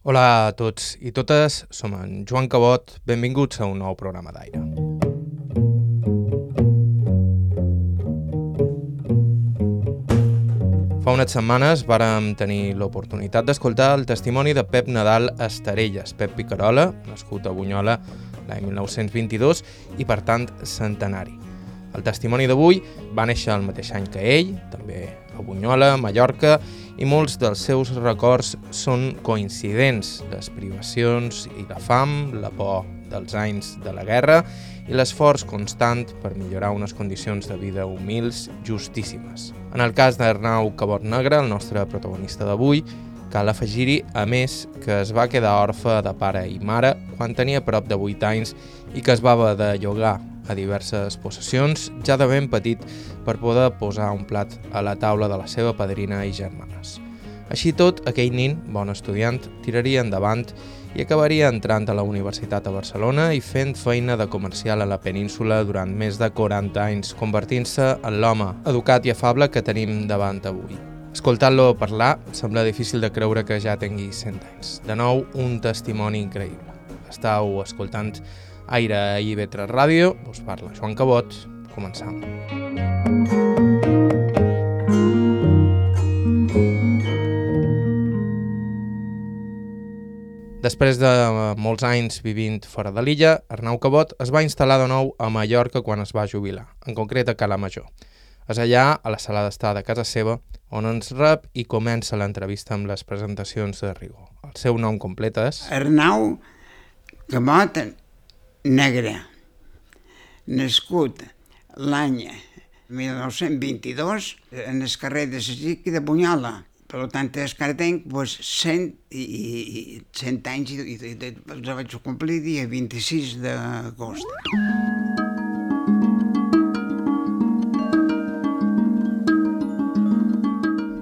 Hola a tots i totes, som en Joan Cabot, benvinguts a un nou programa d'aire. Fa unes setmanes vàrem tenir l'oportunitat d'escoltar el testimoni de Pep Nadal Estarelles, Pep Picarola, nascut a Bunyola l'any 1922 i per tant centenari. El testimoni d'avui va néixer el mateix any que ell, també a Bunyola, Mallorca, i molts dels seus records són coincidents, les privacions i la fam, la por dels anys de la guerra i l'esforç constant per millorar unes condicions de vida humils justíssimes. En el cas d'Arnau Cabot Negre, el nostre protagonista d'avui, cal afegir-hi, a més, que es va quedar orfe de pare i mare quan tenia prop de 8 anys i que es va haver de llogar a diverses possessions ja de ben petit per poder posar un plat a la taula de la seva padrina i germanes. Així tot, aquell nin, bon estudiant, tiraria endavant i acabaria entrant a la Universitat a Barcelona i fent feina de comercial a la península durant més de 40 anys, convertint-se en l'home educat i afable que tenim davant avui. Escoltant-lo parlar, sembla difícil de creure que ja tingui 100 anys. De nou, un testimoni increïble. Estau escoltant Aire i Vetre Ràdio, us parla Joan Cabot, començam. Després de molts anys vivint fora de l'illa, Arnau Cabot es va instal·lar de nou a Mallorca quan es va jubilar, en concret a Cala Major. És allà, a la sala d'estar de casa seva, on ens rep i comença l'entrevista amb les presentacions de Rigo. El seu nom complet és... Arnau Cabot Negre, nascut l'any 1922 en el carrer de Sesic i de Bunyola. Per tant, és que ara tinc pues, 100, i, i, 100 anys i, i, i els vaig complir dia 26 d'agost.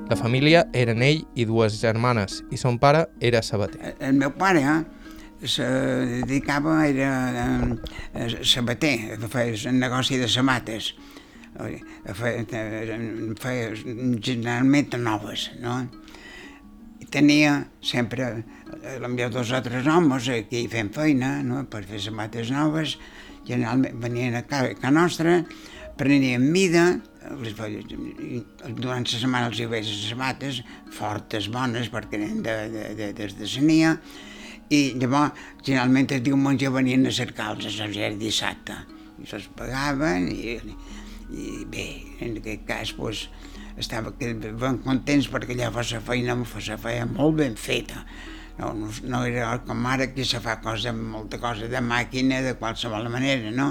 La família eren ell i dues germanes i son pare era sabater. El meu pare se dedicava, era eh, sabater, feia negoci de samates feia, feia generalment noves, no? I tenia sempre potser dos o tres homes aquí fent feina, no? per fer sabates noves, generalment venien a casa nostra, prenien mida, durant la setmana els hi veia les sabates, fortes, bones, perquè eren de, de, de, de, de Senia, i llavors generalment el diumenge venien a cercar-los, era dissabte, i se'ls pagaven i, i bé, en aquest cas doncs, estava ben contents perquè allà fa la feina, la feina molt ben feta. No, no, no era com ara que se fa cosa, molta cosa de màquina de qualsevol manera, no?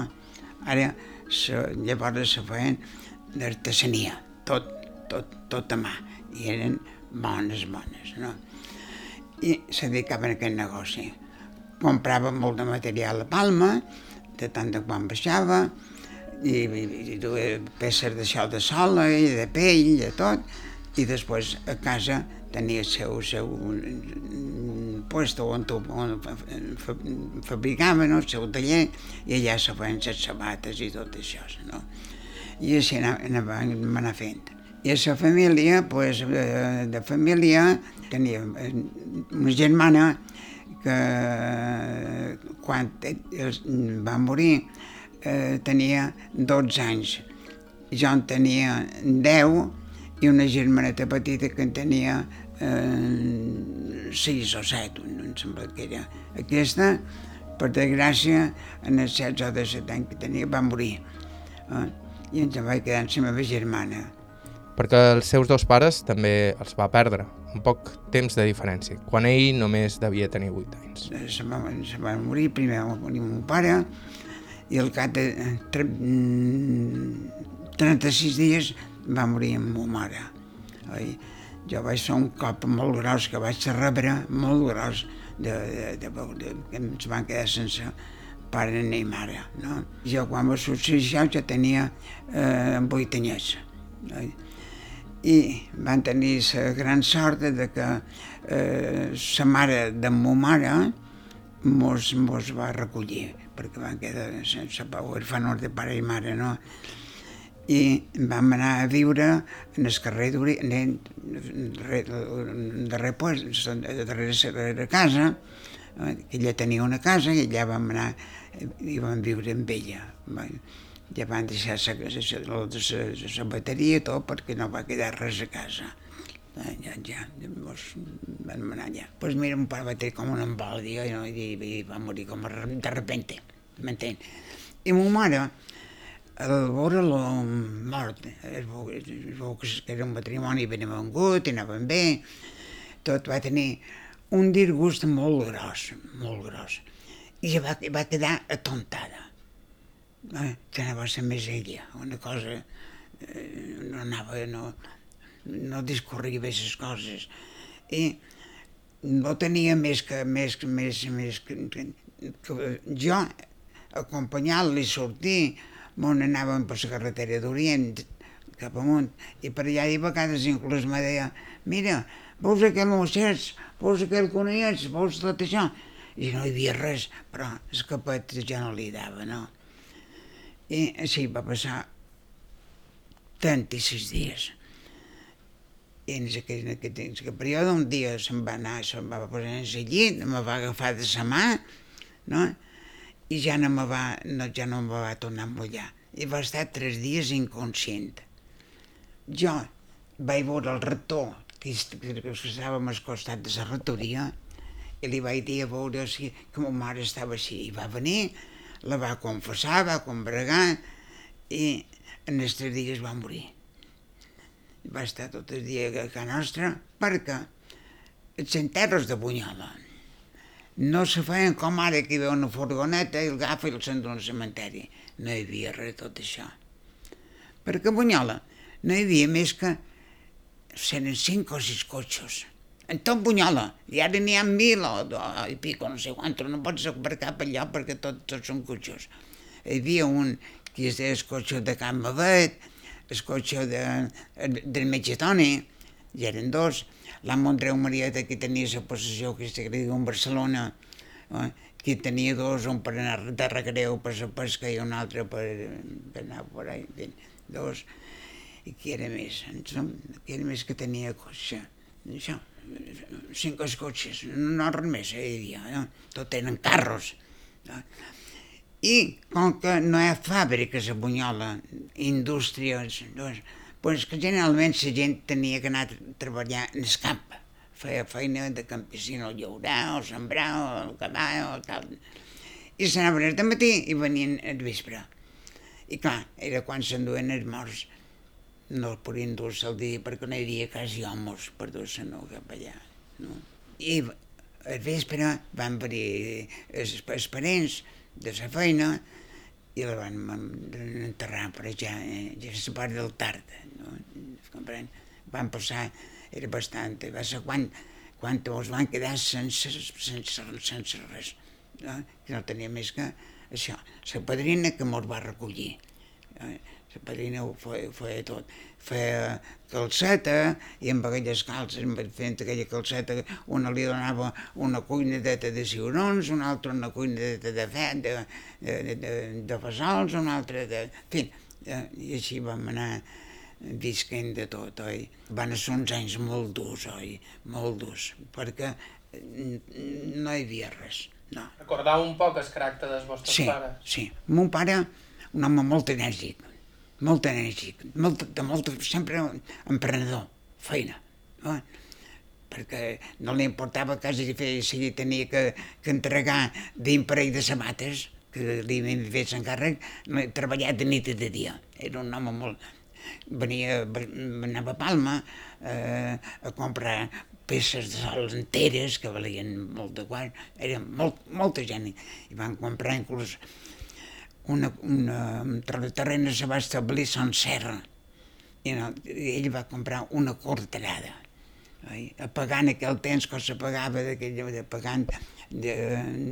Ara se, llavors se feien d'artesania, tot, tot, tot a mà, i eren bones, bones, no? I se dedicaven a aquest negoci. Comprava molt de material a Palma, de tant de quan baixava, i, i, i duia peces d'això de sola i de pell, de tot, i després a casa tenia el seu, seu puesto on, on fabricaven el seu taller i allà se feien les sabates i tot això, no? I així anava, anava anar fent. I la família, pues, de família, tenia una germana que quan va morir eh, tenia 12 anys, jo en tenia 10 i una germaneta petita que en tenia eh, 6 o 7, em sembla que era. Aquesta, per desgràcia, en els 16 o 17 anys que tenia, va morir. Eh? I ens va quedar amb la meva germana. Perquè els seus dos pares també els va perdre, un poc temps de diferència, quan ell només devia tenir 8 anys. Se va, se va morir, primer va morir mon pare, i al cap de 36 mm, dies va morir amb ma mare. Oi? Jo vaig fer un cop molt gros que vaig rebre, molt gros, de, de, de, de, que ens van quedar sense pare ni mare. No? Jo quan va succeir ja tenia eh, 8 anyets. Oi? I van tenir la gran sort de que eh, la mare de ma mare mos, mos va recollir perquè van quedar sense pau, orfanots de pare i mare, no? i vam anar a viure en el carrer d'Orient, darrere, pues, darrere, darrere casa, eh, que ella tenia una casa i allà vam anar i vam viure amb ella. Ja van deixar la, la, la, la bateria tot perquè no va quedar res a casa. Ja, ja, llavors vam anar allà. Doncs pues mira, un pare va tenir com un embòlia i, no, i, i va morir com de repente, m'entén? I ma mare, al veure la mort, es veu, es veu que era un matrimoni ben avengut, i anaven bé, tot va tenir un disgust molt gros, molt gros. I va, va quedar atontada. Eh? Que anava a ser més ella, una cosa... Eh, no anava, no, no discorria bé les coses. I no tenia més que, més, més, més que, que, que jo acompanyar-li, sortir, on anàvem per la carretera d'Orient, cap amunt, i per allà i a vegades inclús me deia, mira, veus aquell mossès, veus aquell conillet, veus tot això? I no hi havia res, però el capet ja no li dava, no? I així va passar tantíssims dies. I en aquell, en aquell, en aquell període un dia se'n va anar, se'n va posar en el llit, me va agafar de sa mà, no? i ja no me va, no, ja no me va tornar a mullar. I va estar tres dies inconscient. Jo vaig veure el rector, que, que estàvem al costat de la rectoria, i li vaig dir a veure si, que ma mare estava així. I va venir, la va confessar, va combregar, i en els tres dies va morir va estar tot el dia a casa nostra perquè els enterros de Bunyola no se feien com ara que hi veu una furgoneta i el agafa i el s'endú al cementeri. No hi havia res tot això. Perquè a Bunyola no hi havia més que seren cinc o sis cotxes. En tot Bunyola, i ara n'hi ha mil o, o, i pico, no sé quant, no pots per allò perquè tots, tots són cotxes. Hi havia un que es deia el cotxe de Can Mavet, el cotxe de, del metge Toni, i eren dos, l'amo Andreu Marieta, que tenia la possessió que se diu en Barcelona, eh, que tenia dos, un per anar de recreu per la pesca i un altre per, per anar per ahí, dos, i qui era més? Qui era més que tenia cotxe? Això, cinc cotxes, no res més, eh, havia, no? tot eren carros. No? I com que no hi ha fàbriques a Bunyola, indústries, doncs, pues que generalment la gent tenia que anar a treballar en el camp. Feia feina de campesino, llaurar, o sembrar, o cavar, o tal. I s'anaven al matí i venien al vespre. I clar, era quan s'enduen els morts. No els podien dur al dia perquè no hi havia quasi homes per dur-se no cap allà. No? I al vespre van venir els, els parents, de la feina i la van enterrar per allà, eh, ja la part del tard, no? Comprèn? Van passar, era bastant, va ser quan, quan els van quedar sense, sense, sense res, no? que no tenia més que això. La padrina que mos va recollir, eh? La padrina ho feia, ho feia tot. Feia calceta i amb aquelles calces, fent aquella calceta, una li donava una cuinadeta de ciurons, una altra una cuinadeta de fe, de, de, de, de, fesols, una altra de... En fi, eh, i així vam anar visquent de tot, oi? Van ser uns anys molt durs, oi? Molt durs, perquè no hi havia res, no. Recordau un poc el caràcter dels vostres sí, pares? Sí, el meu pare, un home molt enèrgic, molt enèrgic, molt, de molt, sempre emprenedor, feina. No? perquè no li importava quasi fer, si tenia que, que entregar 20 parell de sabates, que li havien fet l'encàrrec, treballar de nit i de dia. Era un home molt... Venia, anava a Palma eh, a comprar peces de sol enteres que valien molt de quart, era molt, molta gent, i van comprar inclús una, una, un terreny se va establir Son Serra i no, ell va comprar una corterada oi? pagant aquell temps que se pagava d'aquell de pagant de,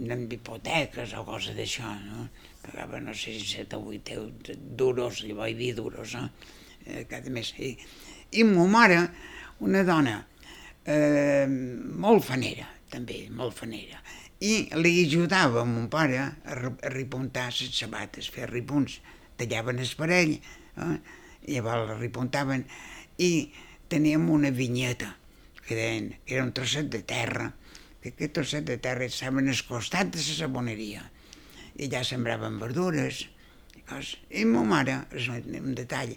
de, hipoteques o cosa d'això no? pagava no sé si 7 o 8 duros, li vaig dir duros no? eh, cada mes i, i ma mare una dona eh, molt fanera també, molt fanera i li ajudava mon pare a, ripuntar les sabates, fer ripunts, tallaven el parell, eh? llavors la repuntaven i teníem una vinyeta que deien era un trosset de terra que aquest trosset de terra estava al costat de la saboneria i allà sembraven verdures i coses. I ma mare, és un detall,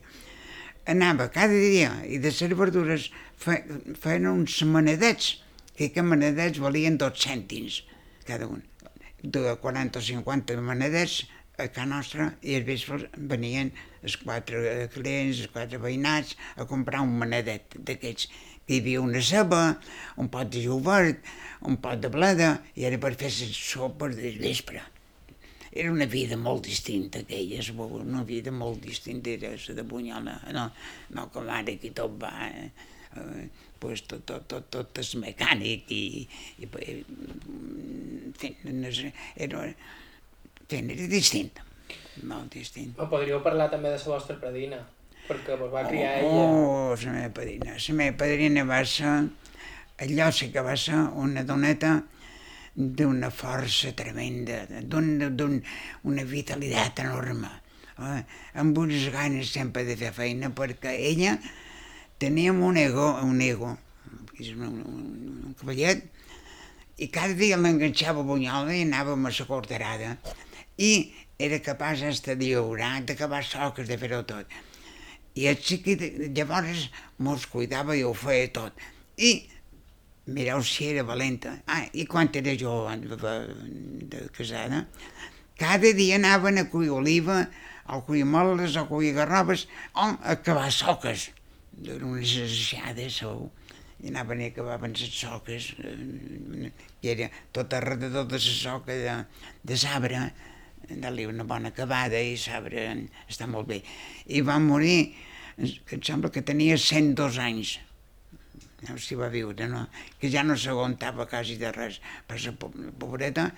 anava cada dia i de les verdures fe, feien uns manadets, que aquests manadets valien dos cèntims cada un. De 40 o 50 manadets a casa nostra i els vespres venien els quatre clients, els quatre veïnats a comprar un manadet d'aquests que hi havia una ceba, un pot de jovert, un pot de bleda, i era per fer les sopes del vespre. Era una vida molt distinta aquella, una vida molt distinta era la de Bunyola, no, no com ara que tot va, eh, pues tot, tot, tot, tot és mecànic i, i, i en fi, era, era distint, molt distint. O podríeu parlar també de la vostra predina, perquè vos va criar oh, ella. Oh, la meva padrina, la meva padrina va ser, allò sí que va ser una doneta d'una força tremenda, d'una un, una vitalitat enorme, eh? amb unes ganes sempre de fer feina, perquè ella tenia un ego, un ego, un, un, un cavallet, i cada dia l'enganxava a Bunyola i anàvem a la corterada, i era capaç de lliurar, d'acabar soques, de fer-ho tot. I el xiquit llavors mos cuidava i ho feia tot. I mireu si era valenta. Ah, i quan era jo de, casada, cada dia anaven a cuir oliva, a cuir moles, a cuir garrobes, o a cavar soques, d'unes aixades, o i anaven i acabaven les soques, eh, i era tot alrededor de la soca de, de sabre, dar-li una bona acabada i sabre està molt bé. I va morir, que em sembla que tenia 102 anys, no s'hi va viure, no? que ja no s'aguantava quasi de res. Però la pobreta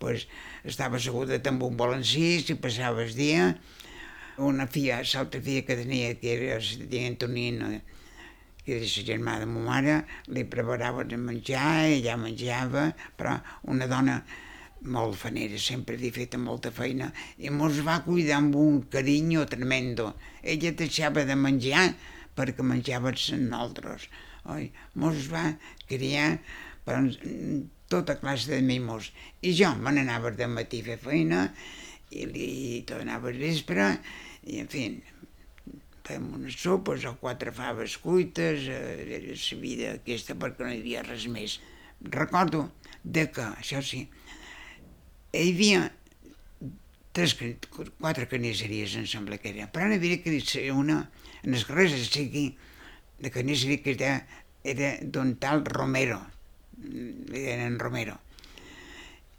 pues, estava asseguda amb un balancís i passava el dia. Una filla, l'altra filla que tenia, que era la tia Antonina, que era la germà de ma mare, li preparava de menjar, ella menjava, però una dona molt fanera, sempre havia fet molta feina, i mos va cuidar amb un carinyo tremendo. Ella deixava de menjar perquè menjava nosaltres oi? Mos va criar per tota classe de mimos. I jo me n'anava de matí a fer feina i li tornava al vespre i, en fi, fèiem unes sopes o quatre faves cuites, eh, era la vida aquesta perquè no hi havia res més. Recordo de que, això sí, hi havia tres, quatre canisseries, em sembla que era, però n'hi havia una, en les carrers de Sigui, de carnisseria que era, era d'un tal Romero, li deien Romero,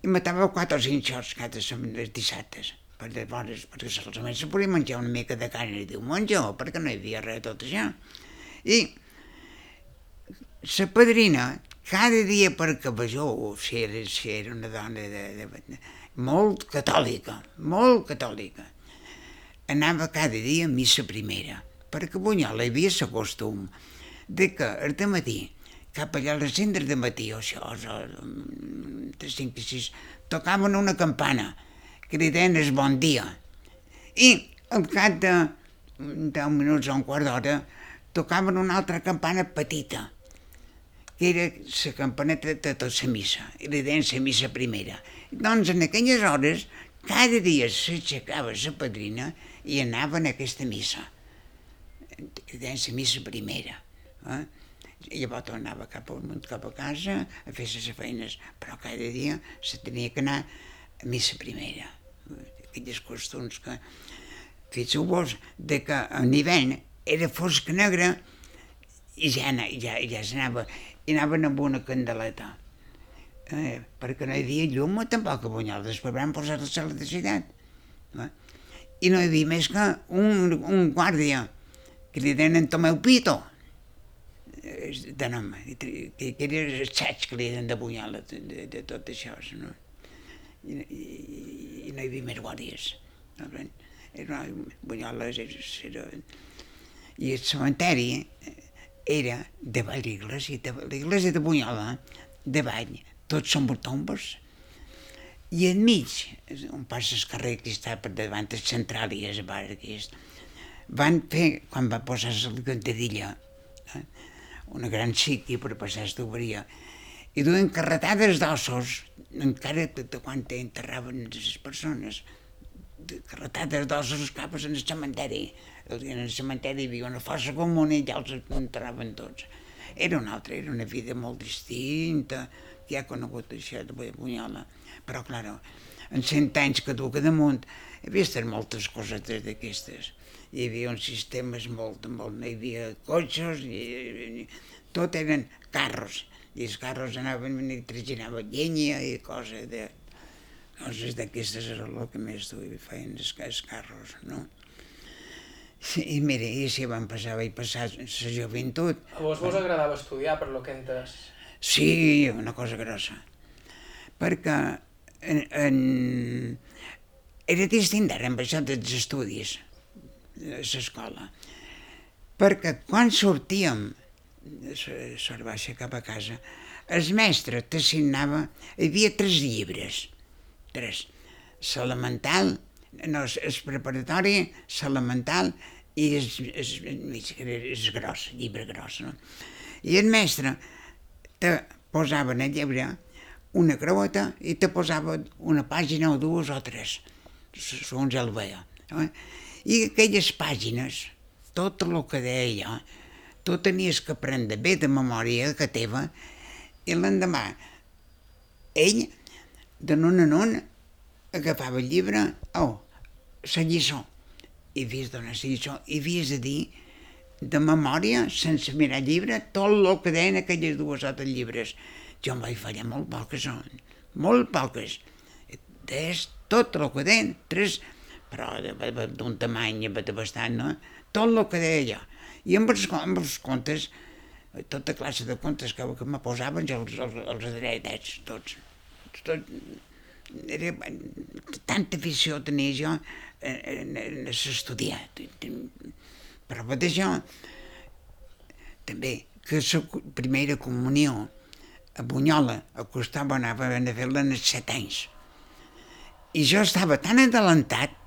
i matava quatre o cinc xots cada els dissabtes, per de bones, perquè solament se podia menjar una mica de carn i diumenge, o perquè no hi havia res tot això. I la padrina, cada dia perquè vegeu si era, si era una dona de, de, de, molt catòlica, molt catòlica, anava cada dia a missa primera perquè a Bunyola hi havia el costum de que al matí, cap allà a les 5 de matí o això, o de 5 i 6, tocaven una campana li el bon dia. I al cap de 10 minuts o un quart d'hora tocaven una altra campana petita, que era la campaneta de tota la missa, i li deien la missa primera. Doncs en aquelles hores, cada dia s'aixecava la padrina i anaven a aquesta missa que deien la missa primera. Eh? I llavors tornava cap a, cap a casa a fer les feines, però cada dia se tenia que anar a missa primera. Aquells costums que... Fixeu-vos de que a nivell era fosc negre i ja, ja, ja s'anava, i anaven amb una candeleta. Eh, perquè no hi havia llum tampoc a Bunyol, després van posar l'electricitat. Eh? I no hi havia més que un, un guàrdia que li deien Tomeu Pito, de nom, que, que era el xaig que li deien de Bunyola, de, de, de tot això, no? I, i, i no hi havia més guàrdies. Era, Bunyola era, era... I el cementeri era davall l'església, l'església de Bunyola, davall, tots són tombes, i enmig, on passa el carrer que està per davant, el central i el bar van fer, quan va posar la cantadilla, eh, una gran sitio per passar la tuberia, i duen carretades d'ossos, encara quan enterraven les persones, de carretades d'ossos cap en el cementeri. En el cementeri hi havia una força comuna i ja els enterraven tots. Era una altra, era una vida molt distinta, que ha conegut això de Bunyola. Però, clar, en cent anys que duc damunt, he vist moltes cosetes d'aquestes. Hi havia uns sistemes molt, molt... Hi havia cotxes, i, i, tot eren carros, i els carros anaven i traginaven llenya i coses de... Coses d'aquestes era el que més duia, feien els, els carros, no? I mira, i si van passar, vaig passar la joventut. A vos vos agradava estudiar, per lo que entes? Sí, una cosa grossa. Perquè en, en... era distint ara amb això dels estudis, a l'escola. Perquè quan sortíem a baixa cap a casa, el mestre t'assignava, hi havia tres llibres, tres, l'elemental, no, el preparatori, l'elemental i el, el, el, el gros, llibre gros, no? I el mestre te posava en el llibre una creueta i te posava una pàgina o dues o tres, segons el veia. Eh? I aquelles pàgines, tot el que deia, tu tenies que prendre bé de memòria que teva i l'endemà ell, de nun en un, agafava el llibre, oh, la lliçó, i havies de donar la lliçó, i havies de dir de memòria, sense mirar llibre, tot el que deien aquelles dues altres llibres. Jo em vaig fallar molt poques, molt poques. Des, tot el que deien, tres, però d'un tamany bastant, no? Tot el que deia. I amb els, amb els contes, tota classe de contes que, que me posaven, jo els, els, els adretats, tots. Tot, era, tanta afició tenia jo en, en, en estudiar. Però per això, també, que la primera comunió a Bunyola acostava, anava a fer-la en els set anys. I jo estava tan adelantat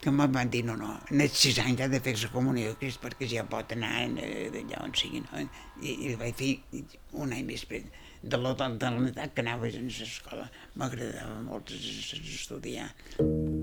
que em van dir, no, no, en els sis anys ha de fer la comunió que és perquè ja pot anar d'allà on sigui, no? I, i vaig fer un any després de totalitat que anaves a l'escola. M'agradava molt estudiar. que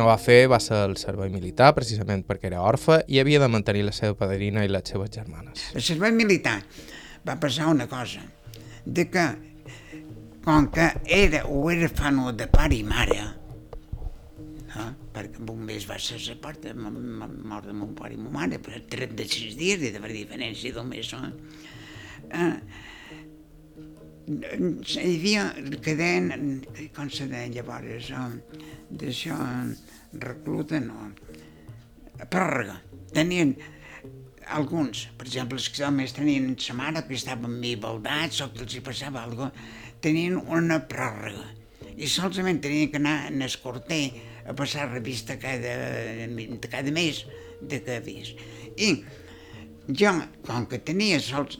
no va fer va ser el servei militar, precisament perquè era orfe i havia de mantenir la seva padrina i les seves germanes. El servei militar va passar una cosa, de que com que era huérfano de pare i mare, no? perquè mes va ser la porta, mort de mon pare i mon mare, però 36 dies de diferència d'un mes, no? Eh, hi havia, que deien, com se deien llavors, eh, d'això, recluta, no, pròrroga. Tenien alguns, per exemple, els que només tenien sa mare, que estaven bé baldats o que els hi passava alguna cosa, tenien una pròrroga. I solament tenien que anar en escorter a passar revista cada, cada mes de cada mes. I jo, com que tenia sols,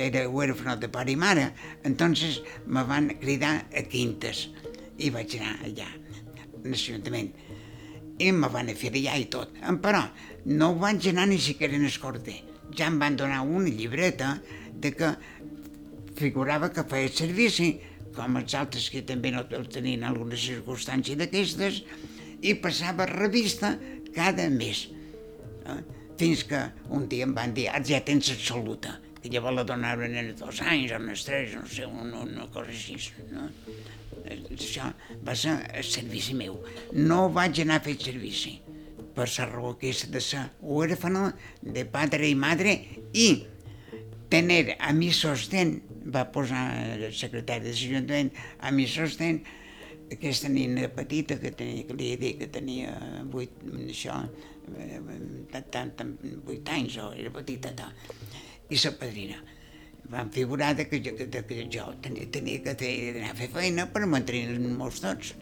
era huérfano de pare i mare, entonces me van cridar a Quintes i vaig anar allà, a l'Ajuntament. I me van allà i tot. Però no vaig anar ni siquiera en escorter. Ja em van donar una llibreta de que figurava que feia servici, com els altres que també no tenien alguna circumstància d'aquestes, i passava revista cada mes. Eh? fins que un dia em van dir, ara ja tens absoluta, que llavors la donaven en dos anys, en els tres, no sé, una, una cosa així. No? Això va ser el servici meu. No vaig anar a fer servici per la raó que és de ser huérfano de padre i madre i tener a mi sostén, va posar el secretari de l'Ajuntament, a mi sostén, aquesta nina petita que tenia, que li he dit que tenia vuit, això, tant, tant, vuit anys, o era petita, i la padrina. Van figurar de que, jo, de que jo tenia, tenia que anar a fer feina per mantenir-nos tots.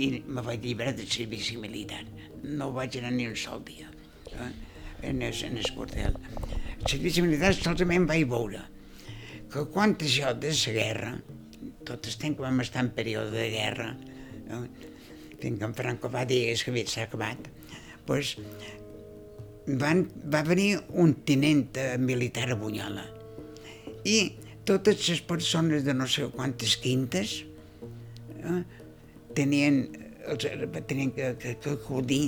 I me vaig llibrar del servici militar. No vaig anar ni un sol dia. Eh? en el, en el quartel. El servici militar solament vaig veure que quan això de la guerra, tot el temps que vam estar en període de guerra, no? fins que en Franco va dir que havia s'ha acabat, pues, van, va venir un tinent militar a Bunyola i totes les persones de no sé quantes quintes eh, tenien, els, tenien que, que, que acudir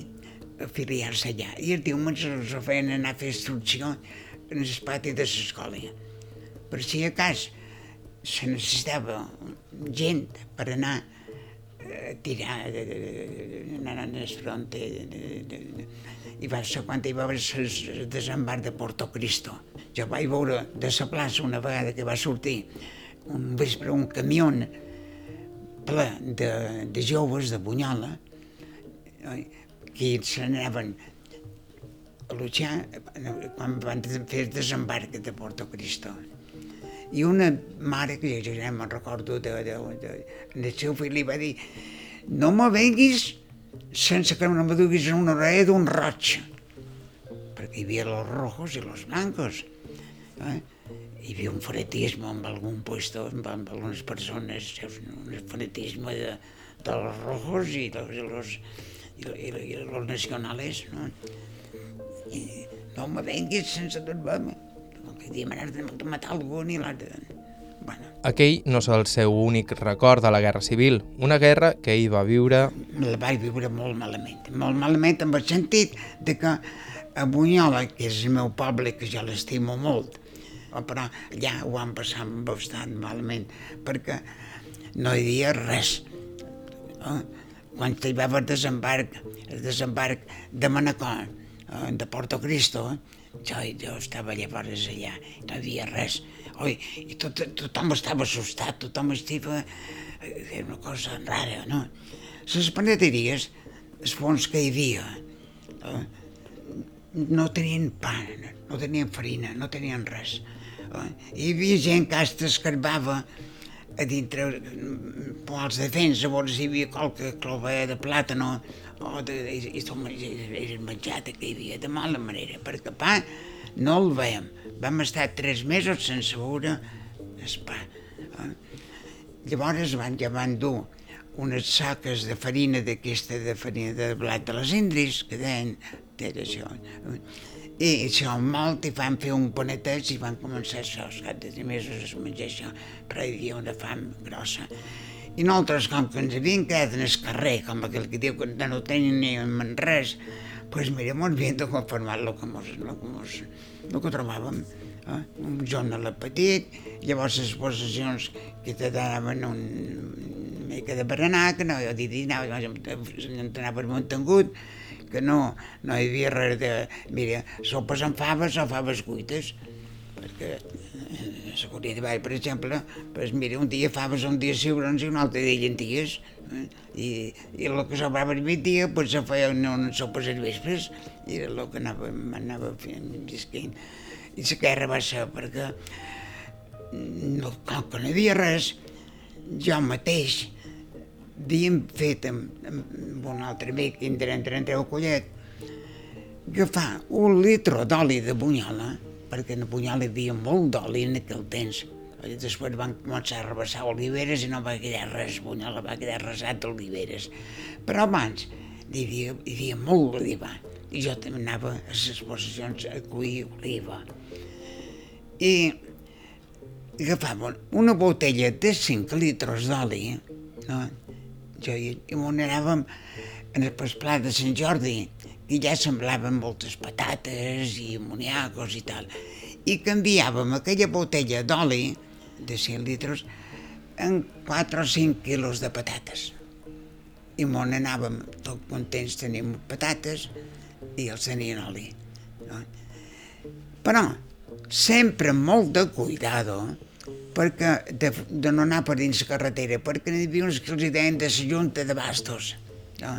a afiliar-se allà. I els diumenges els feien anar a fer instrucció en el pati de l'escola. Per si a cas se necessitava gent per anar a tirar, anar en el front de, de, de, de, i va ser quan hi va haver el desembarc de Porto Cristo. Jo vaig veure de la plaça una vegada que va sortir un vespre un camió ple de, de joves de Bunyola que se n'anaven a luchar quan van fer desembarc de Porto Cristo. I una mare, que ja me'n recordo, de, de, de, de, seu fill li va dir no me venguis sense que no me duguis una orella d'un roig, perquè hi havia los rojos i los blancos. Eh? Hi havia un fanatisme amb algun puesto, amb, algunes persones, un fanatisme de, de los rojos i de los, i, i, i los nacionales, no? I no me venguis sense tot, que diem, has de matar algú ni de... Bueno, Aquell no és el seu únic record de la Guerra Civil, una guerra que ell va viure la vaig viure molt malament, molt malament en el sentit de que a Bunyola, que és el meu poble, que jo l'estimo molt, però allà ho van passar bastant malament, perquè no hi havia res. Oh, quan hi va haver desembarc, el desembarc de Manacor, eh, de Porto Cristo, jo, jo estava llavors allà, no hi havia res. Oi, i tot, tothom estava assustat, tothom estava... Era una cosa rara, no? Les panaderies, els fons que hi havia, eh, no tenien pa, no tenien farina, no tenien res. Eh? Hi havia gent que hasta escarbava a dintre poals de fents, llavors hi havia qualque clova de plàtano o de, i, i, i menjat que hi havia de mala manera, perquè pa no el veiem. Vam estar tres mesos sense veure el pa. Eh? Llavors van, ja van dur unes saques de farina d'aquesta de farina de blat de les Indris, que deien, era això. I això molt, i van fer un paneteig i van començar això, cap de tres mesos a menjar això, però hi havia una fam grossa. I nosaltres, com que ens havíem quedat en el carrer, com aquell que diu que no teníem res, pues mira, ens havíem de conformar el que mos, lo que, mos, lo que trobàvem. Eh? Un jornal petit, llavors les possessions que te donaven un, mica de berenar, que no, jo dic, anava, anava mantengut, que no, no hi havia res de... Mira, sopes amb faves o faves cuites, perquè eh, a la Corea de Vall, per exemple, pues mira, un dia faves, un dia ciurons i un altre dia llenties, eh? I, i el que sobrava el dia, pues se feien unes sopes als vespres, i era el que anava, anava fent, visquent. I la guerra va ser perquè, no, com que no hi havia res, jo mateix havíem fet amb, amb un altre amic, entre, entre Andreu Collet, agafar un litre d'oli de bunyola, perquè a bunyola hi havia molt d'oli en aquell temps. I després van començar a rebassar oliveres i no va quedar res, bunyola va quedar resat d'oliveres. Però abans hi havia, hi havia molt d'oliva i jo també anava a les possessions a cuir oliva. I agafava una botella de 5 litres d'oli, no? Jo i, i m'ho anàvem en el pla de Sant Jordi, que ja semblaven moltes patates i amoniacos i tal. I canviàvem aquella botella d'oli de 100 litres en 4 o 5 quilos de patates. I m'on anàvem tot contents, tenim patates i els tenien oli. No? Però sempre molt de cuidado, perquè de, de no anar per dins la carretera, perquè n'hi havia uns que els deien de la junta de bastos, no?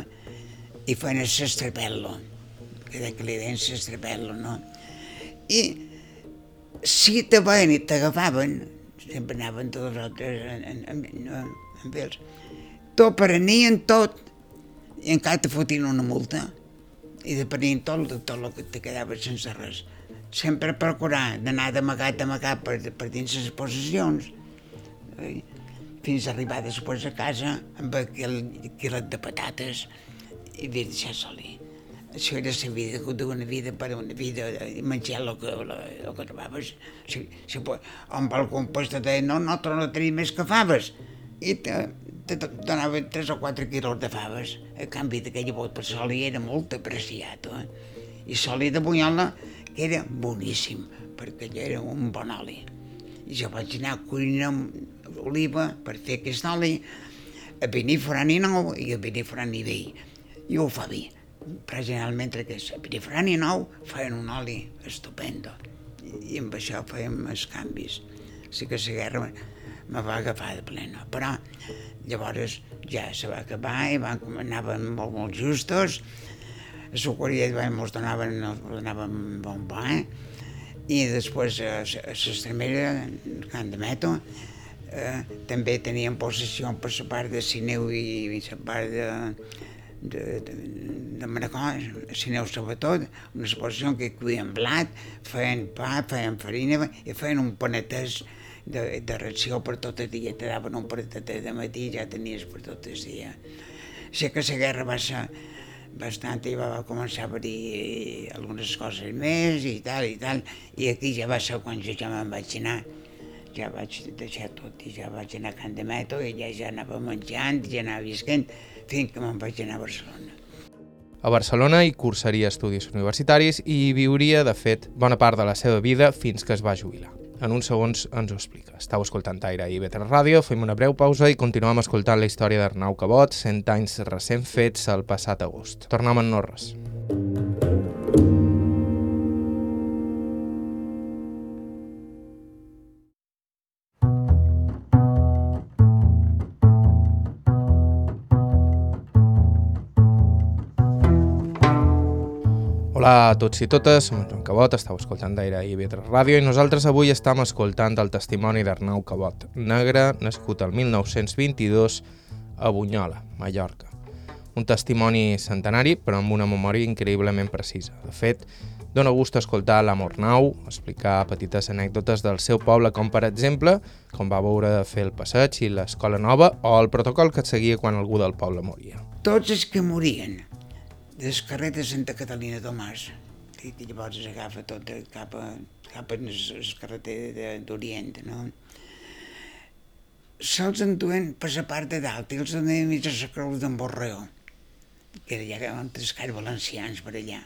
i feien el sestrapel·lo, que que li deien sestrapel·lo, no? I si te veien i t'agafaven, sempre anaven tots els altres en, en, en, en, en t'ho prenien tot i encara te fotien una multa i depenent tot, tot el que te quedava sense res. Sempre procurar d'anar d'amagat amagat per, per dins les possessions, eh, fins a arribar després a casa amb aquell quilet de patates i dir deixar solir. Això era la vida, d'una vida per una vida, i menjar el que, el, el que trobaves. Si, si, va el compost te deia, no, no, a tenir més que faves. I te, te donava 3 o 4 quilos de faves, a canvi d'aquella bot per soli era molt apreciat. Eh? I soli de bunyola, era boníssim, perquè allò era un bon oli. I jo vaig anar a cuinar oliva per fer aquest oli a Benifrani nou i a Benifrani vell. I ho fa bé però generalment aquests pirifrani nou feien un oli estupendo i amb això fèiem els canvis. Sí que la guerra me va agafar de plena, però llavors ja se va acabar i van, anaven molt, molt justos, a la qualitat ens donaven, donaven bon pa, eh? i després a, a l'Estremera, Can de Meto, eh, també tenien possessió per la part de Sineu i, i la part de, de, de, de Manacor, Sineu sobretot, una exposició que cuien blat, feien pa, feien farina i feien un panetès de, de ració per tot el dia. Te daven un panetet de matí i ja tenies per tot el dia. Sé que la guerra va ser bastant i va, començar a haver algunes coses més i tal i tal, i aquí ja va ser quan jo ja me'n vaig anar ja vaig deixar tot i ja vaig anar a Can de Meto i ja, ja anava menjant, ja anava visquent, fins que me'n vaig anar a Barcelona. A Barcelona hi cursaria estudis universitaris i hi viuria, de fet, bona part de la seva vida fins que es va jubilar. En uns segons ens ho explica. Estau escoltant Aire i Betra Ràdio, fem una breu pausa i continuem escoltant la història d'Arnau Cabot, 100 anys recent fets el passat agost. Tornem en no res. Hola a tots i totes, som Joan Cabot, estàu escoltant d'Aire i Vetre Ràdio i nosaltres avui estem escoltant el testimoni d'Arnau Cabot, negre, nascut el 1922 a Bunyola, Mallorca. Un testimoni centenari, però amb una memòria increïblement precisa. De fet, dona gust escoltar l'Amor Nau, explicar petites anècdotes del seu poble, com per exemple, com va veure de fer el passeig i l'escola nova, o el protocol que seguia quan algú del poble moria. Tots els que morien del carrer de Santa Catalina Tomàs, que llavors agafa tot cap a, cap a el carreter d'Orient, no? Se'ls enduen per la part de dalt i els donen mig a la creu d'en Borreó, que era allà on els cars valencians per allà.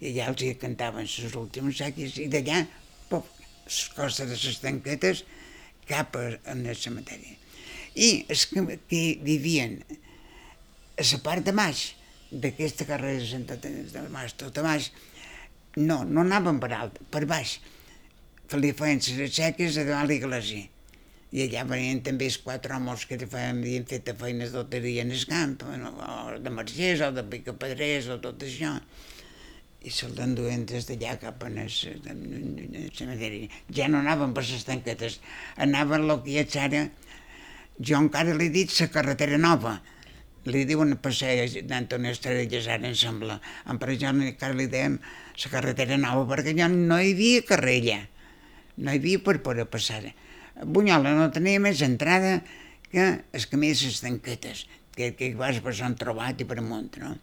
I allà els hi cantaven les últimes saques i d'allà, pop, les costes de les tanquetes cap a, a la cementeri. I els que, que vivien a la part de baix, d'aquesta carrera de Sant de Mas, tot a baix, no, no anaven per alt, per baix. Li feien les seques a davant l'església. I allà venien també els quatre homes que feien, havien fet feines dia en el camp, o de margers, o de picapedrers, o tot això. I se'ls enduen des d'allà cap a el cementeri. Ja no anaven per les tanquetes, anaven el que és ara, jo encara l'he dit, la carretera nova, li diuen passeig d'Antoni Estrelles, ara em sembla. En jo encara li dèiem la carretera nova, perquè ja no hi havia carrella, no hi havia per poder passar. Bunyola no tenia més entrada que el camí de les tanquetes, que, que vas per Sant Trobat i per amunt, no?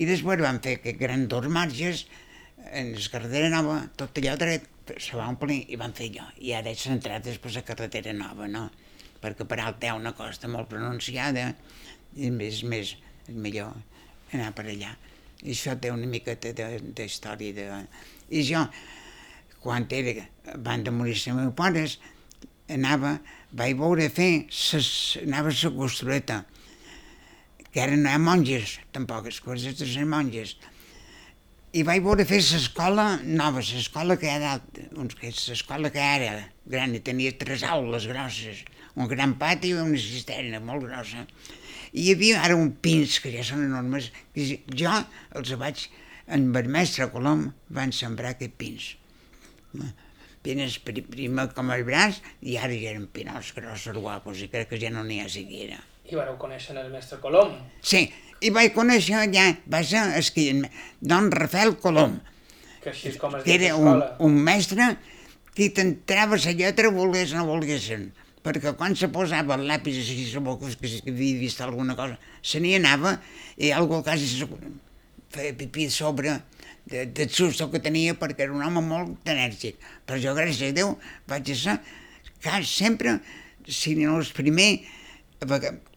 I després van fer que grans dos marges, en la carretera nova, tot allò dret, se va omplir i van fer allò. I ara s'ha entrat per la carretera nova, no? Perquè per alt ha una costa molt pronunciada, i més, més, és millor anar per allà. I això té una miqueta d'història. De, de... I jo, quan era, van de morir els meus pares, anava, vaig veure fer, ses, anava a la costureta, que eren no monges, tampoc, les coses de les monges. I vaig veure fer l'escola nova, l'escola que era, l'escola que era gran, i tenia tres aules grosses, un gran pati i una cisterna molt grossa i hi havia ara un pins, que ja són enormes, que jo els vaig, en el mestre Colom, van sembrar aquest pins. Pines primer com el braç i ara ja eren pinots grossos, guapos, i crec que ja no n'hi ha siquiera. I vareu conèixer el mestre Colom? Sí, i vaig conèixer ja, va ser esqui, don Rafael Colom, Que així és com es que diu era un, un mestre que t'entrava la lletra volgués o no volguessin, perquè quan se posava el lápiz així a la boca, que si havia vist alguna cosa, se n'hi anava i algú quasi se feia pipí sobre de, del susto que tenia perquè era un home molt enèrgic. Però jo, gràcies a Déu, vaig ser quasi sempre, si no el primer,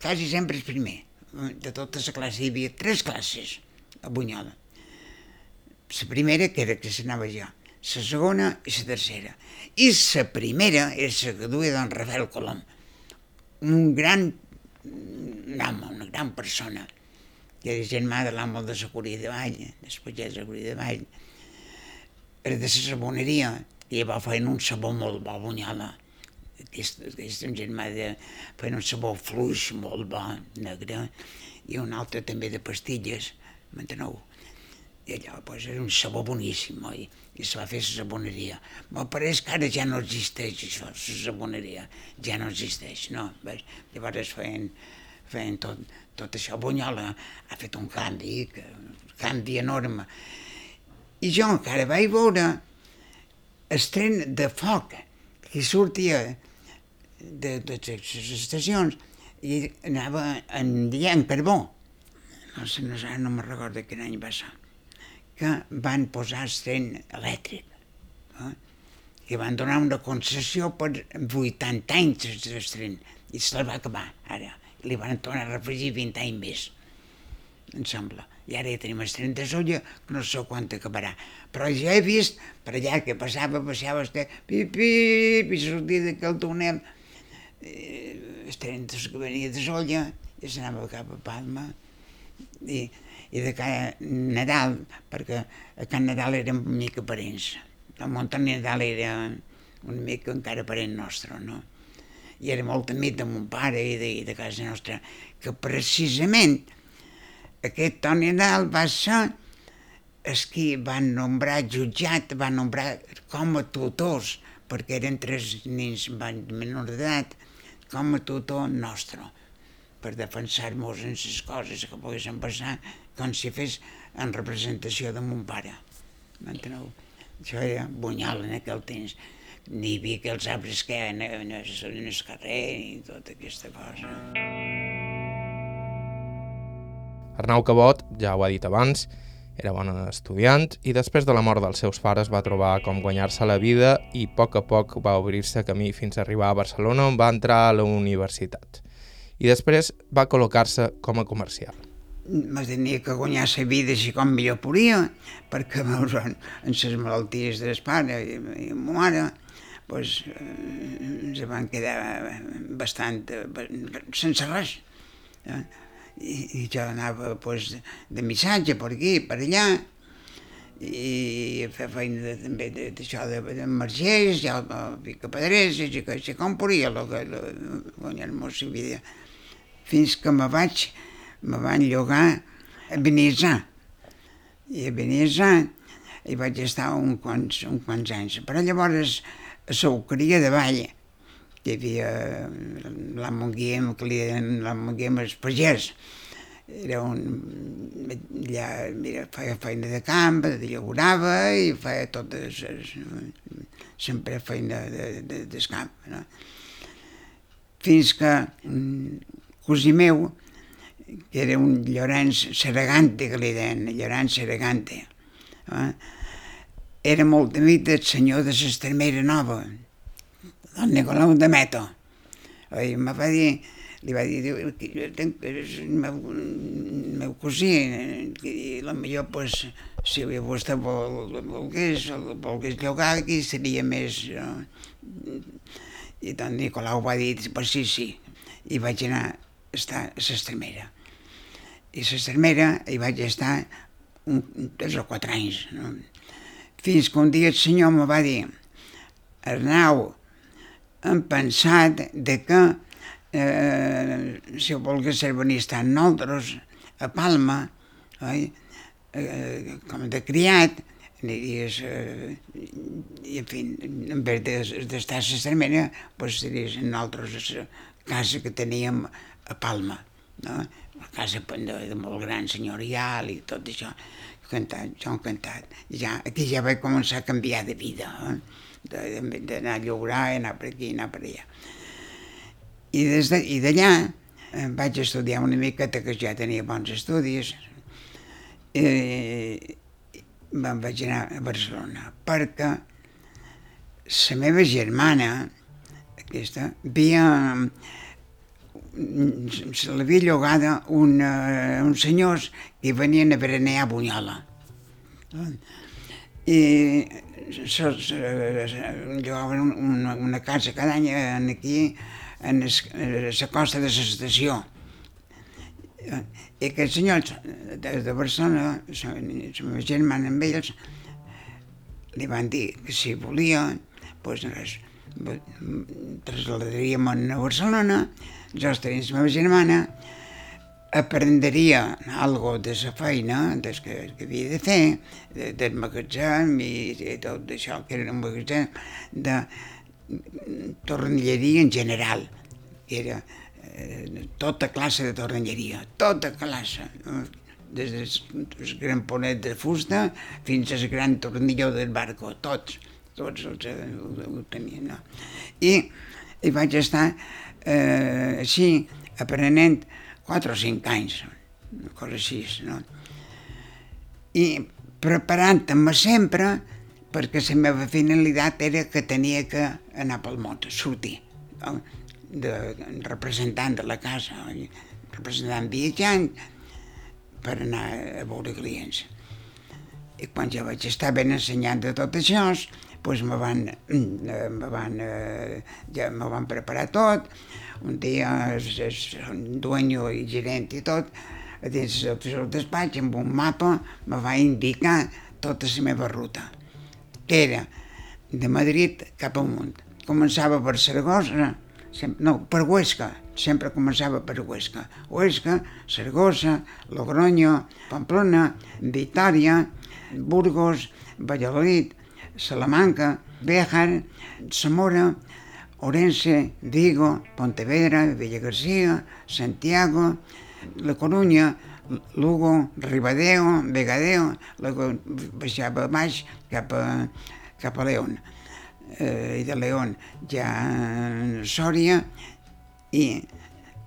quasi sempre el primer. De tota la classe, hi havia tres classes a Bunyola. La primera, que era que s'anava jo, la segona i la tercera. I la primera és la que duia don Rafael Colom, un gran home, una gran persona, que era germà de l'amo de la Curia de Vall, després és la Curia de Vall, era de la saboneria, i va fent un sabó molt bo, Bunyola. Aquest, aquest un germà de, feien un sabó fluix, molt bo, negre, i un altre també de pastilles, m'enteneu? I allò pues, era un sabó boníssim, oi? I se va fer la saboneria. Me pareix que ara ja no existeix això, la saboneria. Ja no existeix, no? Veus? Llavors feien, feien tot, tot això. Bunyola ha fet un canvi, canvi enorme. I jo encara vaig veure el tren de foc que sortia de, de les estacions i anava en en carbó. No sé, no, no me'n recordo quin any va ser que van posar el elèctric, eh? que van donar una concessió per 80 anys el tren, i se'l va acabar, ara. Li van tornar a afegir 20 anys més, em sembla. I ara ja tenim el tren de solla, que no sé quan acabarà. Però ja he vist per allà que passava, passava este pip, pip, i sortia d'aquell túnel, eh, el que venia de solla, i s'anava cap a Palma, i, i de cada Nadal, perquè a Can Nadal érem una mica parents. El Montany Nadal era una mica encara parent nostre, no? I era molt amic de mon pare i de, i de casa nostra, que precisament aquest Toni Nadal va ser els qui van nombrar jutjat, van nombrar com a tutors, perquè eren tres nens menors d'edat, com a tutor nostre per defensar-nos en les coses que poguessin passar com si fes en representació de mon pare. M'enteneu? Això era bunyol en aquell temps. Ni hi havia aquells arbres que en, en, el- en el carrer ni tota aquesta cosa. Arnau Cabot, ja ho ha dit abans, era bon estudiant i després de la mort dels seus pares va trobar com guanyar-se la vida i a poc a poc va obrir-se camí fins a arribar a Barcelona on va entrar a la universitat. I després va col·locar-se com a comercial. Me tenia que guanyar la vida així com millor podia, perquè veus, en, en les malalties del pare i, i ma mare, pues, eh, ens van quedar bastant eh, sense res. Eh? I, I jo anava pues, de missatge per aquí, per allà, i fer feina de, també de- d'això de, de margers, ja picapedrers, i que així com podia guanyar-me la vida. Fins que me vaig, me van llogar a Benissà. I a Benissà hi vaig estar un quants, un quants anys. Però llavors a Sauqueria de Vall, que hi havia la Monguiem, que li deien la Monguiem els pagès, era un... allà mira, feia feina de camp, de llaurava i feia totes... sempre feina de, de, del camp. No? Fins que un cosí meu, que era un Llorenç Saragante, que li deien, Llorenç Saragante, eh? era molt amic del senyor de l'Estremera Nova, don Nicolau de Meto. I me va dir, li va dir, diu, jo tenc, és el meu, meu cosí, eh, i la millor, pues, si vostè vol, volgués, volgués llogar aquí, seria més... Eh? I don Nicolau va dir, pues sí, sí, i vaig anar a estar a l'Estremera. I a l'Estremera hi vaig estar un, tres o quatre anys, no? fins que un dia el senyor me va dir Arnau, hem pensat de que eh, si volgués ser benista amb nosaltres a Palma, oi? Eh, com de criat, aniries, eh, i en fi, en vez de- d'estar a l'Estremera, doncs aniries a nosaltres a la casa que teníem a Palma. no? Una casa de, de molt gran senyorial i tot això. Cantat, jo encantat. Ja, aquí ja vaig començar a canviar de vida, eh? d'anar a llaurar, anar per aquí, anar per allà. I des de, i eh, vaig estudiar una miqueta, que ja tenia bons estudis, eh, me'n vaig anar a Barcelona, perquè la meva germana, aquesta, havia, se l'havia llogada un, uh, uns senyors que venien a berenar a Bunyola. I se, se, se llogaven una, una casa cada any aquí, en la costa de l'estació. I aquests senyors des de Barcelona, la meva germana amb ells, li van dir que si volia, doncs res, a Barcelona, jo estaria amb la meva germana, aprendria algo de la feina des que, que havia de fer, de, del magatzem i, i tot això, que era un magatzem de tornilleria en general, era eh, tota classe de tornilleria, tota classe, des del gran ponet de fusta fins al gran tornilló del barco, tots, tots els, eh, ho, ho tenien. No? I, I vaig estar eh, així, aprenent 4 o 5 anys, una cosa així, no? I preparant-me sempre perquè la meva finalitat era que tenia que anar pel món, sortir, no? de representant de la casa, representant viatjant, per anar a veure clients. I quan ja vaig estar ben ensenyant de tot això, doncs me van, me van, ja me van preparar tot. Un dia el dueño i gerent i tot, dins del despatx, amb un mapa, me va indicar tota la meva ruta, que era de Madrid cap amunt. Començava per Saragossa, no, per Huesca, sempre començava per Huesca. Huesca, Saragossa, Logroño, Pamplona, Vitòria, Burgos, Valladolid, Salamanca, Béjar, Zamora, Orense, Vigo, Pontevedra, Villagarcía, Santiago, La Coruña, Lugo, Ribadeo, Vegadeo, luego baixava baix cap a, cap a León. Eh, I de León ja Sòria i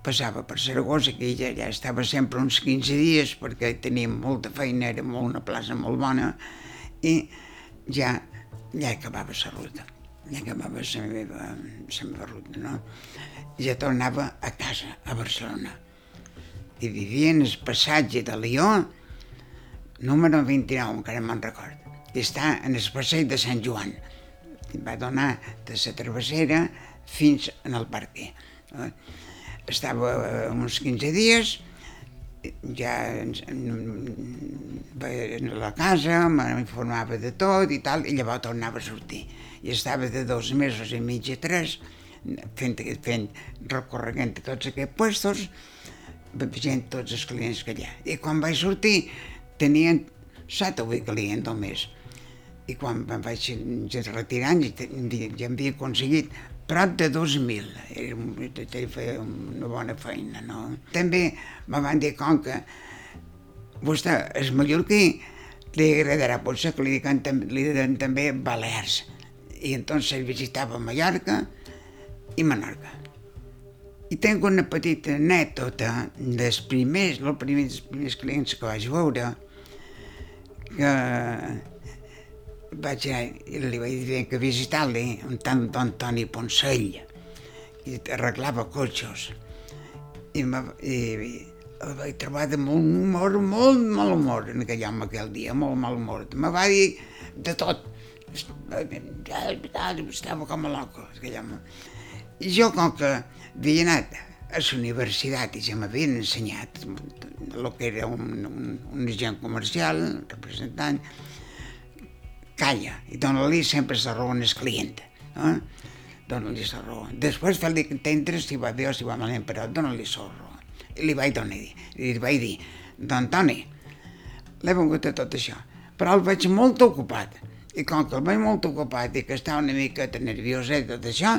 passava per Saragossa, que ja, ja estava sempre uns 15 dies perquè teníem molta feina, era molt, una plaça molt bona, i ja, ja acabava la ruta, ja acabava la meva, la meva ruta, no? Ja tornava a casa, a Barcelona. I vivia en el passatge de Lió, número 29, encara me'n record, que està en el passeig de Sant Joan. Em va donar de la travessera fins en el. No? Estava uns 15 dies, ja a la casa, m'informava de tot i tal, i llavors tornava a sortir. I estava de dos mesos i mig a tres, fent, fent recorregant tots aquests puestos, veient tots els clients que hi ha. I quan vaig sortir, tenien set o vuit clients només. I quan vaig retirant, ja havia aconseguit prop de 2.000. Era, feia una bona feina, no? També me van dir, com que vostè és mallorquí, li agradarà potser que li diuen, li diuen també Balears. I entonces visitava Mallorca i Menorca. I tinc una petita anècdota dels primers, els primers, primers clients que vaig veure, que vaig i li vaig dir que visitar-li un tant d'Antoni Ponsell, i arreglava cotxes. I, i, el vaig trobar de molt humor, molt mal humor en aquell home aquell dia, molt mal humor. Me va dir de tot. Estava com a loco, aquell home. I jo, com que havia anat a la universitat i ja m'havien ensenyat el que era un, un, un agent comercial, representant, calla i dona-li sempre la raó al client. Eh? Dona-li la raó. Després fer-li entendre si va bé o si va malament, però dona-li la raó. I li vaig donar i li vaig dir, don Toni, l'he vengut a tot això, però el veig molt ocupat. I com que el veig molt ocupat i que està una mica nervioset tot això,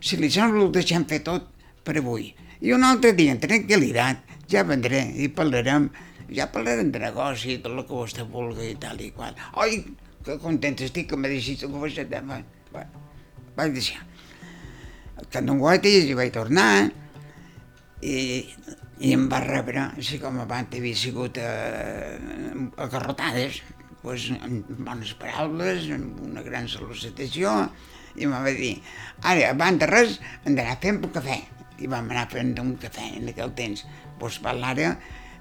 si li sembla el deixem fer tot per avui. I un altre dia, en tranquil·litat, ja vendré i parlarem, ja parlarem de negoci, tot el que vostè vulgui i tal i qual. Ai, que content estic que m'ha deixat que vostè... Bueno, bueno, vaig deixar. Que no ho hi vaig tornar i, i em va rebre, així com abans havia sigut eh, agarrotades, pues, amb bones paraules, amb una gran salutació, i em va dir, ara, abans de res, d'anar fent un cafè. I vam anar fent un cafè en aquell temps. Pues parlara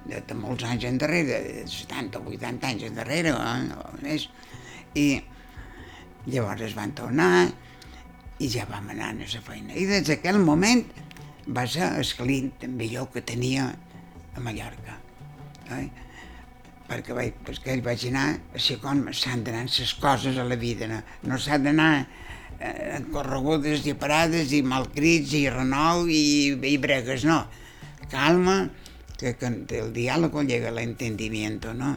de, de molts anys endarrere, de 70 o 80 anys endarrere, eh, o més. I llavors van tornar i ja vam anar a la feina. I des d'aquell moment va ser el client millor que tenia a Mallorca. Eh? perquè, vaig, perquè vaig anar així com s'han d'anar les coses a la vida, no, no s'ha d'anar eh, corregudes i parades i malcrits i renou i, i bregues, no. Calma, que, que el diàleg llega l'entendiment, no?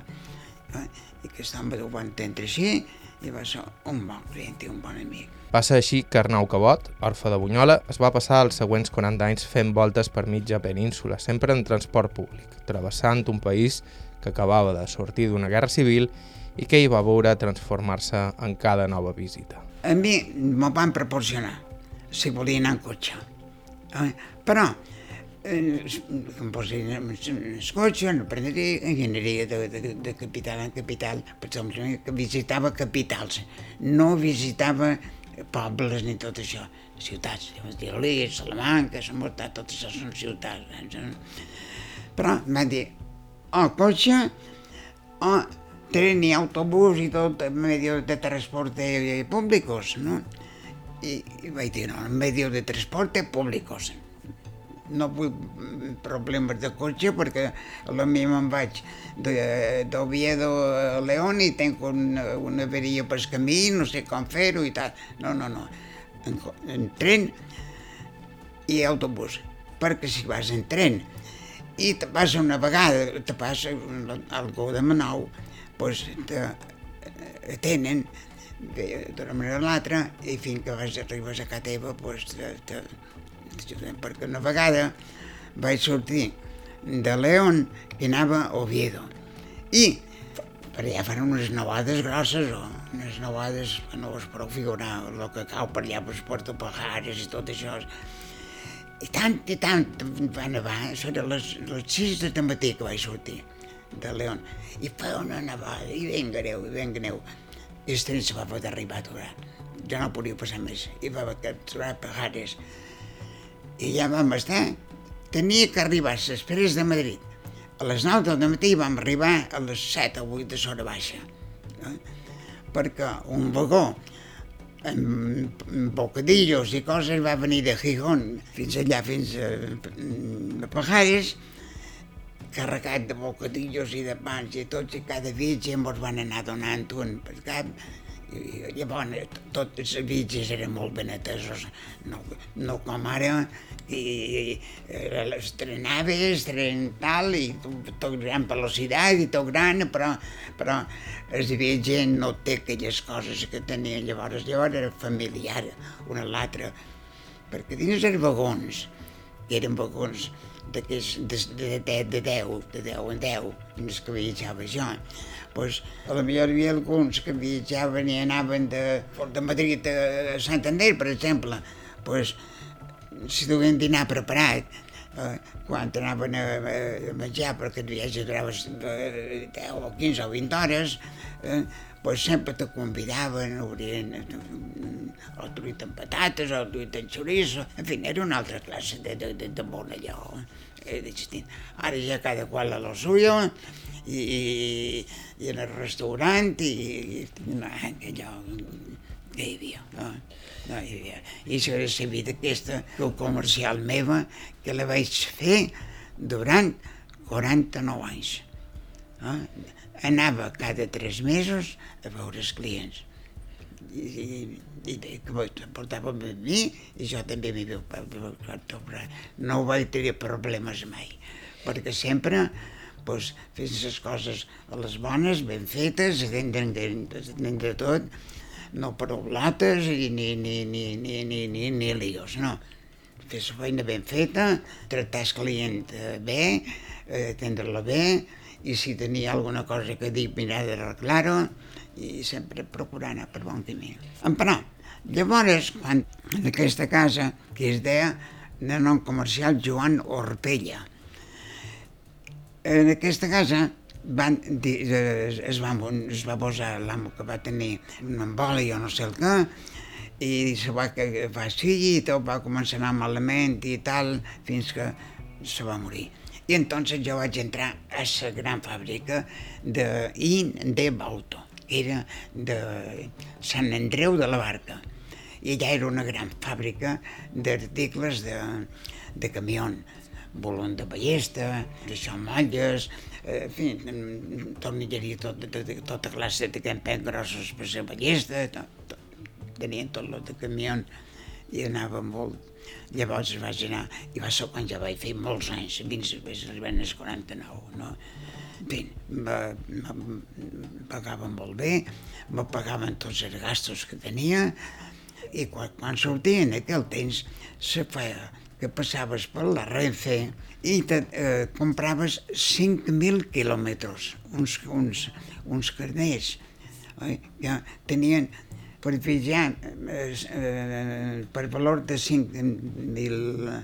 Eh, I que ho va entendre així i va ser un bon client i un bon amic. Passa així que Arnau Cabot, orfe de Bunyola, es va passar els següents 40 anys fent voltes per mitja península, sempre en transport públic, travessant un país que acabava de sortir d'una guerra civil i que hi va veure transformar-se en cada nova visita. A mi m'ho van proporcionar, si volia anar en cotxe. Eh? Però, eh, cotxe, no prendria i aniria de, de, de capital en capital, per exemple, que visitava capitals, no visitava pobles ni tot això, ciutats, Tirolí, Salamanca, Sant Mortà, tot això són ciutats. Eh? Però m'ha dit, o cotxe, o tren i autobús i tot medios de transporte públicos, ¿no? I, i vaig dir, no, medios de transporte públicos. No vull problemes de cotxe perquè a la mi me'n vaig d'Oviedo a León i tenc una, una averia pel camí, no sé com fer-ho i tal. No, no, no. En, en tren i autobús. Perquè si vas en tren i te passa una vegada, te passa algú de Manou, doncs te eh, tenen d'una manera o l'altra i fins que vas, arribes a casa teva doncs te, te, perquè una vegada vaig sortir de León i anava a Oviedo i per allà fan unes nevades grosses o unes nevades que no us podeu figurar el que cau per allà per Porto Pajares i tot això i tant i tant va nevar, era les, les 6 de matí que vaig sortir de León, i feia una nevada, i ben greu, i ben greu. I el tren se va poder arribar a aturar. Jo no podia passar més, i va aturar Pajares. I ja vam estar. Tenia que arribar a les 3 de Madrid. A les 9 del matí vam arribar a les 7 o 8 de Sora Baixa. Eh? Perquè un vagó amb bocadillos i coses, va venir de Gijón fins allà, fins a, a Pajares, carregat de bocadillos i de pans i tots, i cada viatge ens van anar donant un per cap, llavors totes les viatges eren molt ben atesos, no, no com ara, i, i les trenaves, tren tal, i tot gran velocitat i tot gran, però, però el viatge no té aquelles coses que tenia llavors. Llavors era familiar, una a l'altra, perquè dins els vagons, que eren vagons de, de, de, de, de 10, de 10 en 10, en els que viatjava jo, pues, a la millor hi havia alguns que viatjaven i anaven de, de Madrid a Santander, per exemple, pues, si duen dinar preparat, eh, quan anaven a, a menjar perquè el viatge durava 10 eh, o 15 o 20 hores, eh, pues sempre te convidaven, obrien el eh, truit amb patates, el truit amb xoriço, en fi, era una altra classe de, de, de, de bon allò. Eh, Ara ja cada qual a lo suyo, i, i, i en el restaurant, i, i allò que hi havia. No? No hi havia. I això era la vida aquesta comercial meva, que la vaig fer durant 49 anys. No? Anava cada tres mesos a veure els clients. I, i, i que portava amb mi i jo també m'hi veu no vaig tenir problemes mai perquè sempre pues, fent les coses a les bones, ben fetes, de tot, no per oblates i ni, ni, ni, ni, ni, ni, ni líos, no. fer la feina ben feta, tractar el client eh, bé, eh, atendre-la bé, i si tenia alguna cosa que dir, mirar d'arreglar-ho, i sempre procurar anar per bon camí. Però, llavors, quan en aquesta casa, que es deia de nom comercial Joan Orpella, en aquesta casa van es, van, es va posar l'amo que va tenir un emboli o no sé el què, i se va que va seguir i tot va començar a anar malament i tal, fins que se va morir. I entonces jo vaig entrar a la gran fàbrica de In de Bauto, era de Sant Andreu de la Barca. I allà era una gran fàbrica d'articles de, de camió, volum de ballesta, de xamalles, eh, en fi, tornilleria, tot, tot, tota classe de campeny grossos per la ballesta, tot, tot tenien tot lot de camió i anava molt. Llavors vaig anar, i va ser quan ja vaig fer molts anys, fins després arribant als 49, no? Fi, me, pagaven molt bé, me pagaven tots els gastos que tenia, i quan, quan sortia en aquell temps se feia que passaves per la Renfe i te, eh, compraves 5.000 quilòmetres, uns, uns, uns carners, eh, que tenien per viatjar eh, eh, per valor de 5.000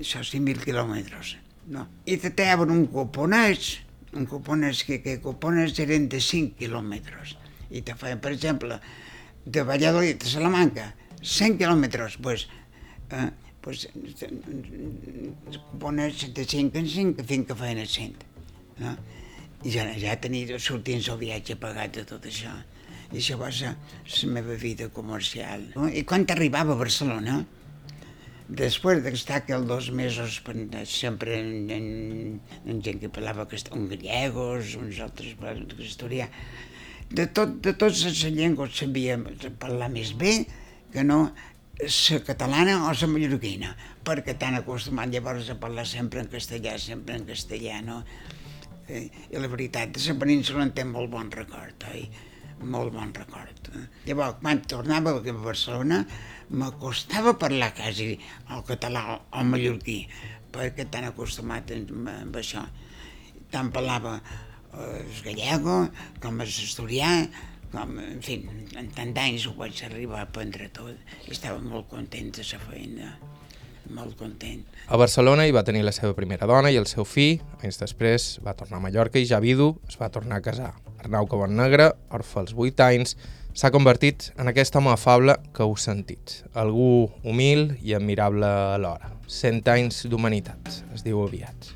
això, 5.000 quilòmetres. No? I te treuen un cuponet, un cuponet que, que cupones eren de 5 quilòmetres. I te feien, per exemple, de Valladolid a Salamanca, 100 quilòmetres, pues, eh, pues, cupones de 5 en 5, fins que feien 100. No? I ja, ja tenia sortint el viatge pagat de tot això. I això va ser la meva vida comercial. I quan arribava a Barcelona, després d'estar aquells dos mesos sempre en, en, en gent que parlava un gallegos, uns altres estudiar, de, tot, de totes les llengües sabia parlar més bé que no la catalana o la mallorquina, perquè tan acostumat llavors a parlar sempre en castellà, sempre en castellà, no? Eh, I la veritat, de la península en té molt bon record, oi? molt bon record. Llavors, quan tornava a Barcelona, m'acostava parlar quasi el català o el mallorquí, perquè tan acostumat amb això. Tant parlava eh, el gallego com el asturià, com, en fi, en tant d'anys ho vaig arribar a aprendre tot i estava molt content de la feina molt content. A Barcelona hi va tenir la seva primera dona i el seu fill. Anys després va tornar a Mallorca i ja vidu es va tornar a casar. Arnau Cabonnegre, orfe als 8 anys, s'ha convertit en aquest home afable que heu sentit. Algú humil i admirable alhora. 100 anys d'humanitat, es diu aviat.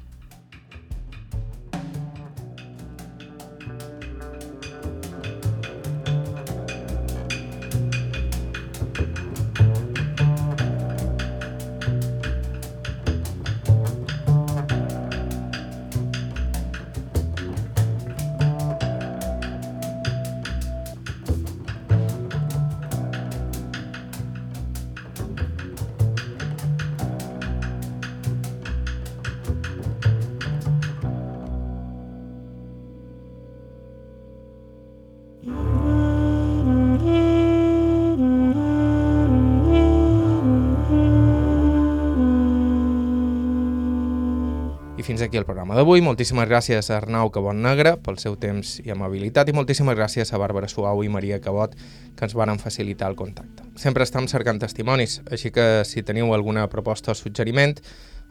D'avui. Moltíssimes gràcies a Arnau Cabot Negre pel seu temps i amabilitat i moltíssimes gràcies a Bàrbara Suau i Maria Cabot que ens van facilitar el contacte. Sempre estem cercant testimonis, així que si teniu alguna proposta o suggeriment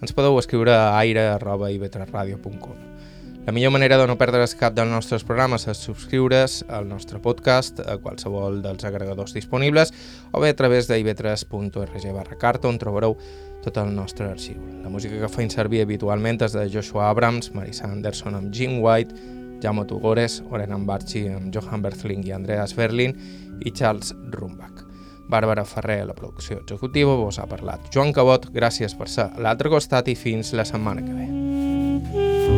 ens podeu escriure a aire.ivetresradio.com. La millor manera de no perdre's cap dels nostres programes és subscriure's al nostre podcast a qualsevol dels agregadors disponibles o bé a través d'ivetres.org barra carta on trobareu tot el nostre arxiu. La música que feim servir habitualment és de Joshua Abrams, Marisa Anderson amb Jim White, Jamo Tugores, Oren Ambarchi amb Johan Berthling i Andreas Berlin i Charles Rumbach. Bàrbara Ferrer la producció executiva vos ha parlat. Joan Cabot, gràcies per ser a l'altre costat i fins la setmana que ve.